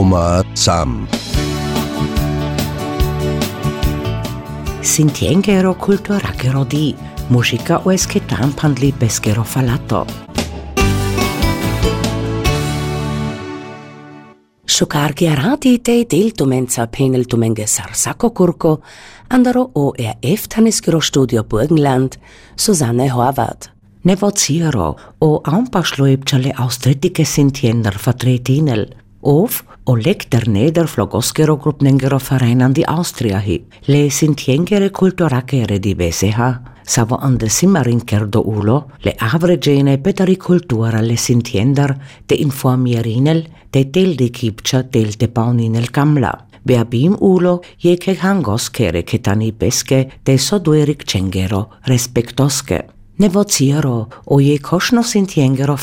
Oma Sam. Sintiengero culturachero di musica o esketampanli beskero falato. Šukar gerati te del tumenza penel tumenge sarsako kurko, andaro ORF Tanniskero Studio Burgenland, Susanne Horvath. Negociero o ampašlojepčale austritike sintiender vertretinel, of Oleg Derneder flog oskero grupnengero Verein di Austriahi. Le sintiengere culturacere di Veseha, savo andesimarin cerdo ulo, le avregene petari cultura le sintiender te informierinel te tel de kipcha tel te pauninel camla. Beabim ulo je ke hangos kere ketani peske te sodueric cengero respektoske. Negociero o je košno sintiengero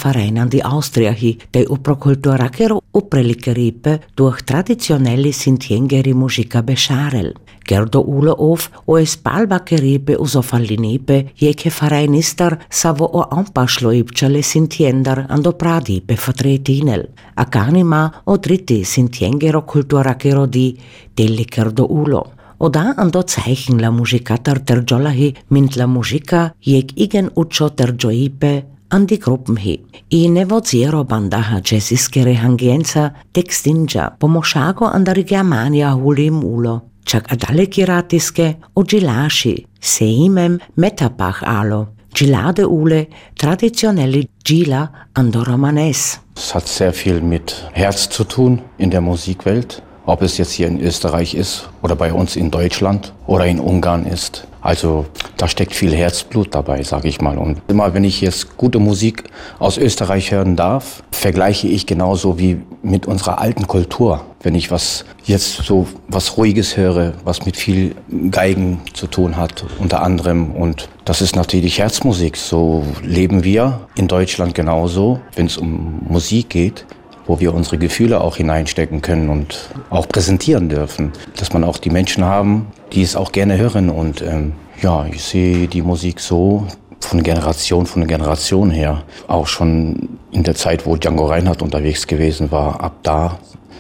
die Austriahi de uprokulturakero uprelikeripe durch traditionelle sintiengeri musika bescharel. Gerdo ulo of o es palbakeripe uso fallinipe je ke vereinistar savo o ampašloipčale sintiender ando pradipe vertretinel. Akanima o dritti sintiengero kulturakero di delle kerdo ulo. Oda ando zeichen la musikatar ter jolahi mint la musika jek igen ucho ter joipe an die Gruppen hi. I negociero bandaha jesiskere hangienza textinja pomoshago andari Germania hulim ulo. Čak adale kiratiske o gilashi, seimem metapach alo. Gilade ule, traditionelle Gila ando romanes. Es hat sehr viel mit Herz zu tun in der Musikwelt ob es jetzt hier in Österreich ist oder bei uns in Deutschland oder in Ungarn ist. Also da steckt viel Herzblut dabei, sage ich mal. Und immer wenn ich jetzt gute Musik aus Österreich hören darf, vergleiche ich genauso wie mit unserer alten Kultur. Wenn ich was jetzt so was Ruhiges höre, was mit viel Geigen zu tun hat, unter anderem. Und das ist natürlich Herzmusik. So leben wir in Deutschland genauso, wenn es um Musik geht wo wir unsere Gefühle auch hineinstecken können und auch präsentieren dürfen. Dass man auch die Menschen haben, die es auch gerne hören. Und ähm, ja, ich sehe die Musik so von Generation von Generation her. Auch schon in der Zeit, wo Django Reinhardt unterwegs gewesen war, ab da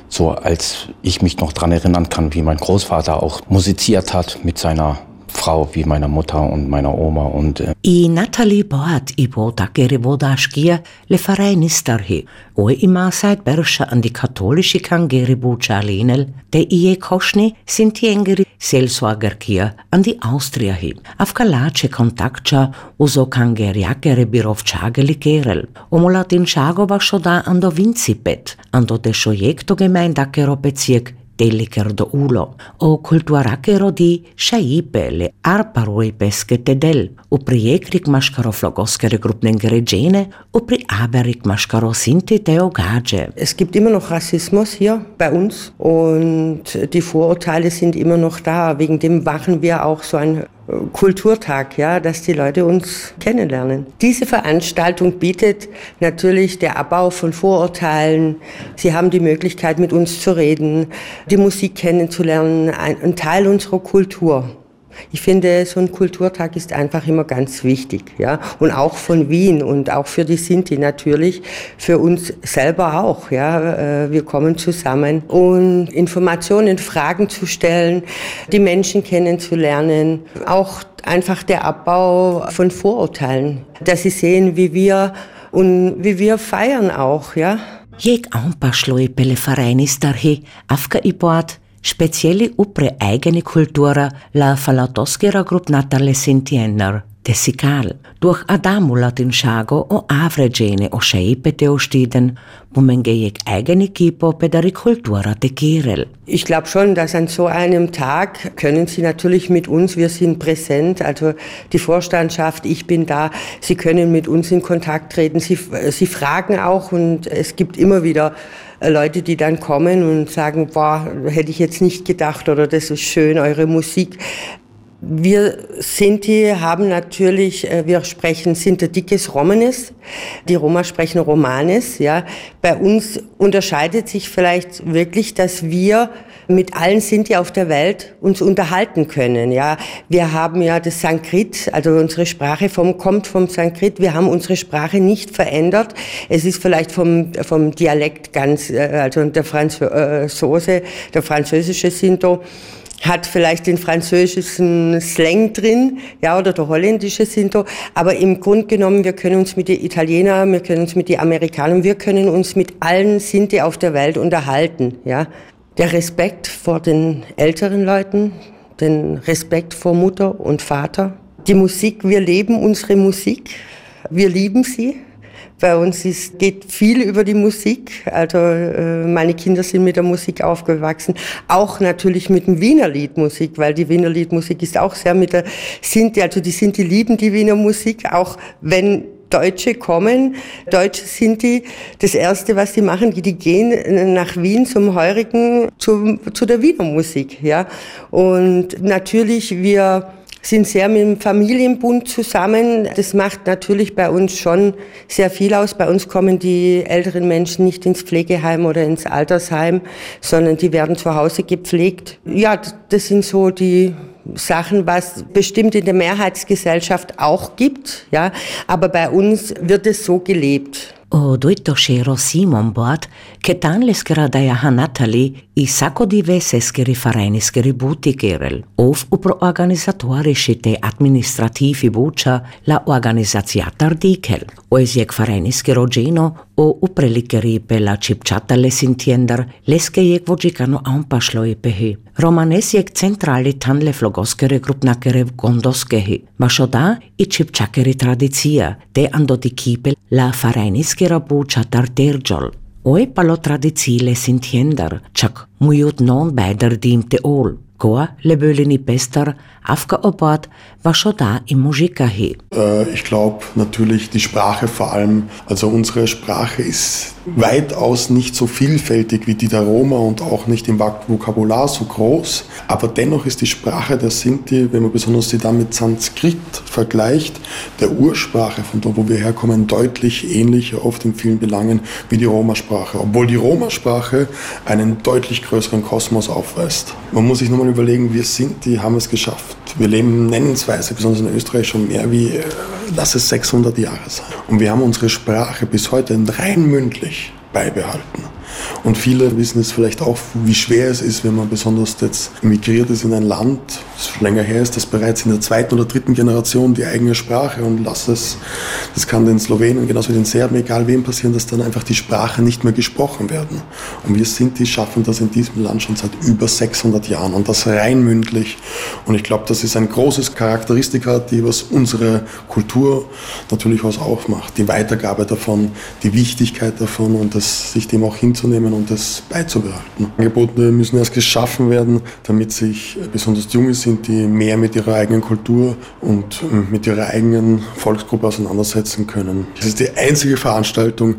so als ich mich noch dran erinnern kann, wie mein Großvater auch musiziert hat mit seiner Frau wie meiner Mutter und meiner Oma. Und, äh I Natalie Boat i Bodakere Bodashkia le Vereinistarhi, o ima seit Berscha an die katholische Kangeri Buchalinel, de ie Koschni sind die engeri Selsuagerkia an die Austriahi. Afkalace kontaktcha uso Kangeriakere Birovchageli Kerel, omolatin Chago Bashoda an do Vincipet, an do de Deliker do ulo, o kultuarakero di šaipe le arparoi peskete del, u priekrik maškaro flogoskere grupnengere Gene, u pri aberik maškaro sinti teo gage. Es gibt immer noch Rassismus hier bei uns und die Vorurteile sind immer noch da. Wegen dem machen wir auch so ein Kulturtag, ja, dass die Leute uns kennenlernen. Diese Veranstaltung bietet natürlich der Abbau von Vorurteilen. Sie haben die Möglichkeit, mit uns zu reden, die Musik kennenzulernen, ein, Teil unserer Kultur. Ich finde, so ein Kulturtag ist einfach immer ganz wichtig, ja. Und auch von Wien und auch für die Sinti natürlich, für uns selber auch, ja. Äh, wir kommen zusammen, um Informationen, Fragen zu stellen, die Menschen kennenzulernen, auch einfach der Abbau von Vorurteilen, dass sie sehen, wie wir und wie wir feiern auch, ja. Jeg anpašloj pele farajnistarhi, afka i speciali upre eigene kultura la falatoskera grup natale sintiener, durch adamulat in Schago o avregene o scheipete o stiden, wo man gejek eigene Kipo pedari Kultura de Kirel. Ich glaube schon, dass an so einem Tag können Sie natürlich mit uns, wir sind präsent, also die Vorstandschaft, ich bin da, Sie können mit uns in Kontakt treten, Sie, Sie fragen auch und es gibt immer wieder äh, Leute, die dann kommen und sagen, boah, hätte ich jetzt nicht gedacht oder das ist schön, eure Musik. Wir Sinti haben natürlich, äh, wir sprechen Sintetикes Romanes, die Roma sprechen Romanes, ja. Bei uns unterscheidet sich vielleicht wirklich, dass wir mit allen Sinti auf der Welt uns unterhalten können, ja. Wir haben ja das Sanskrit, also unsere Sprache vom, kommt vom Sanskrit, wir haben unsere Sprache nicht verändert. Es ist vielleicht vom, vom Dialekt ganz, äh, also der Franzose, der französische Sinto, hat vielleicht den französischen Slang drin, ja, oder der holländische Sinto, aber im Grunde genommen, wir können uns mit den Italienern, wir können uns mit den Amerikanern, wir können uns mit allen Sinti auf der Welt unterhalten, ja. Der Respekt vor den älteren Leuten, den Respekt vor Mutter und Vater. Die Musik, wir leben unsere Musik, wir lieben sie, bei uns ist, geht viel über die Musik. Also äh, meine Kinder sind mit der Musik aufgewachsen. Auch natürlich mit dem Wiener Liedmusik, weil die Wiener Liedmusik ist auch sehr mit der Sinti, also die Sinti lieben die Wiener Musik, auch wenn Deutsche kommen, Deutsche sind die, das Erste, was sie machen, die gehen nach Wien zum Heurigen, zu, zu der Wiener Musik, ja. Und natürlich, wir sind sehr mit dem Familienbund zusammen. Das macht natürlich bei uns schon sehr viel aus. Bei uns kommen die älteren Menschen nicht ins Pflegeheim oder ins Altersheim, sondern die werden zu Hause gepflegt. Ja, das sind so die Sachen, was bestimmt in der Mehrheitsgesellschaft auch gibt, ja, aber bei uns wird es so gelebt. O Odoitoshe Rosimon boat, che tan le sgradaia hanatali i sacco di veseskeri farenisceri buti gerel, ov u pro organizatorisci te administrativi buccia la organizzaziatar dikel, o esiec farenischero geno o u preliceri pe la cipciata le sintiender, lesche iec vocicano a un pasloi pehi. Romanes iec centrali tan le flogoscere grupnacere gondoskehi, ma shoda i cipciaceri tradizia, te ando di kipel la farenisceri maschera buccia dar derjol. Oi palo tradiziile sind hiender, chak mujut non beider dimte ol. Goa lebölini pester aufgeopert, war schon da im Musikahi. Äh, ich glaube natürlich die Sprache vor allem, also unsere Sprache ist weitaus nicht so vielfältig wie die der Roma und auch nicht im Vokabular so groß, aber dennoch ist die Sprache der Sinti, wenn man besonders sie dann mit Sanskrit vergleicht, der Ursprache von da, wo wir herkommen, deutlich ähnlicher oft in vielen Belangen wie die Roma-Sprache, obwohl die Roma-Sprache einen deutlich größeren Kosmos aufweist. Man muss sich nochmal überlegen, wir Sinti haben es geschafft, wir leben nennensweise, besonders in Österreich, schon mehr wie, äh, lass es 600 Jahre sein. Und wir haben unsere Sprache bis heute rein mündlich beibehalten. Und viele wissen es vielleicht auch, wie schwer es ist, wenn man besonders jetzt emigriert ist in ein Land, das schon länger her ist, das bereits in der zweiten oder dritten Generation die eigene Sprache und lass es, das kann den Slowenen genauso wie den Serben, egal wem passieren, dass dann einfach die Sprache nicht mehr gesprochen werden. Und wir sind die schaffen das in diesem Land schon seit über 600 Jahren und das rein mündlich. Und ich glaube, das ist ein großes Charakteristika, die was unsere Kultur natürlich was aufmacht. Die Weitergabe davon, die Wichtigkeit davon und das sich dem auch hinzunehmen und das beizubehalten. Angebote müssen erst geschaffen werden, damit sich besonders die Junge sind, die mehr mit ihrer eigenen Kultur und äh, mit ihrer eigenen Volksgruppe auseinandersetzen können. Es ist die einzige Veranstaltung,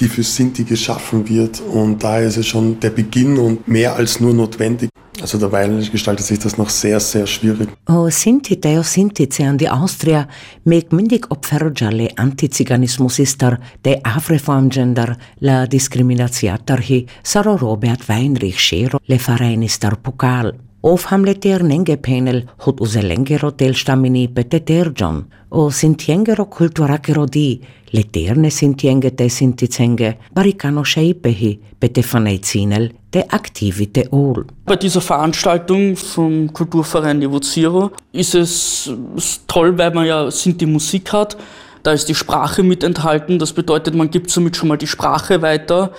die für Sinti geschaffen wird und daher ist es schon der Beginn und mehr als nur notwendig. Also derweil gestaltet sich das noch sehr, sehr schwierig. O Sinti teo Sintice an die Austria meg myndig opfergiale antiziganismusistar de avreformgender la discriminatiatarhi saro Robert Weinrich Schero le fareinistar Pokal. Of hamle ter nenge penel hot uselengero tel stamini pete terjon, o sintiengero kulturakero di, le terne sintienge te sintizenge, baricano scheipehi, pete faneizinel, de aktivite ol. Bei dieser Veranstaltung vom Kulturverein Zero ist es toll, weil man ja Sinti Musik hat. Da ist die Sprache mit enthalten. Das bedeutet, man gibt somit schon mal die Sprache weiter.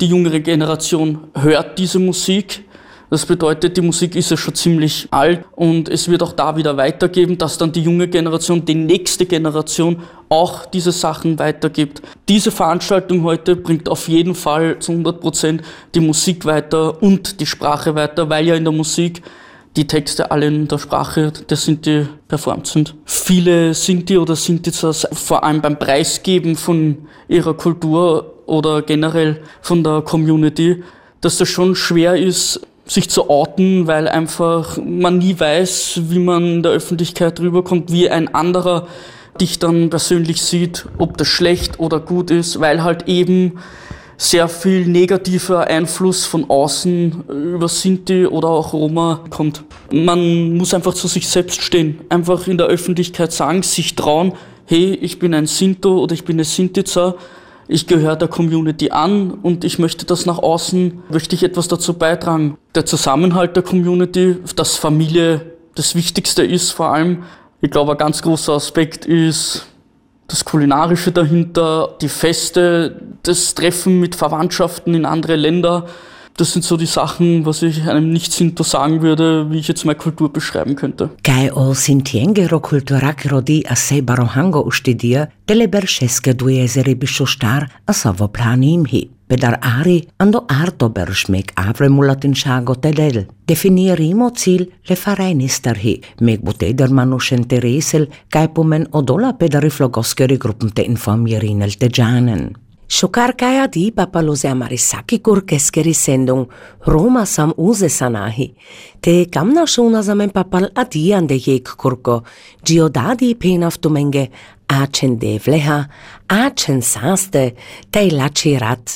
Die jüngere Generation hört diese Musik das bedeutet, die Musik ist ja schon ziemlich alt und es wird auch da wieder weitergeben, dass dann die junge Generation, die nächste Generation auch diese Sachen weitergibt. Diese Veranstaltung heute bringt auf jeden Fall zu 100 Prozent die Musik weiter und die Sprache weiter, weil ja in der Musik die Texte alle in der Sprache der Sinti performt sind. Viele Sinti oder Sintizas, vor allem beim Preisgeben von ihrer Kultur oder generell von der Community, dass das schon schwer ist, sich zu outen, weil einfach man nie weiß, wie man in der Öffentlichkeit rüberkommt, wie ein anderer dich dann persönlich sieht, ob das schlecht oder gut ist, weil halt eben sehr viel negativer Einfluss von außen über Sinti oder auch Roma kommt. Man muss einfach zu sich selbst stehen, einfach in der Öffentlichkeit sagen, sich trauen, hey, ich bin ein Sinto oder ich bin eine Sintiza, ich gehöre der Community an und ich möchte das nach außen, möchte ich etwas dazu beitragen. Der Zusammenhalt der Community, dass Familie das Wichtigste ist vor allem. Ich glaube, ein ganz großer Aspekt ist das Kulinarische dahinter, die Feste, das Treffen mit Verwandtschaften in andere Länder. Das sind so die Sachen, was ich einem Nicht-Sinto sagen würde, wie ich jetzt meine Kultur beschreiben könnte. Kai o sintiengero kulturakero di assai barohango ustidia, delle berceske dueseri bisciostar a savo planimhi. Pedar ari ando arto berschmek avre mulatin shago tedel. Definirimo cil le fareinisterhi, meg buteder manuschen teresel, kai pumen odola pedari flogoskeri gruppen te informierinel Šokarkajadi papalozamari sakikur keskeri sendon Roma sam uze sanahi. Te kamna šona zamen papal adijande jek kurko, giodadi penavtumenge, acen devleha, acen saste, tai laci rat.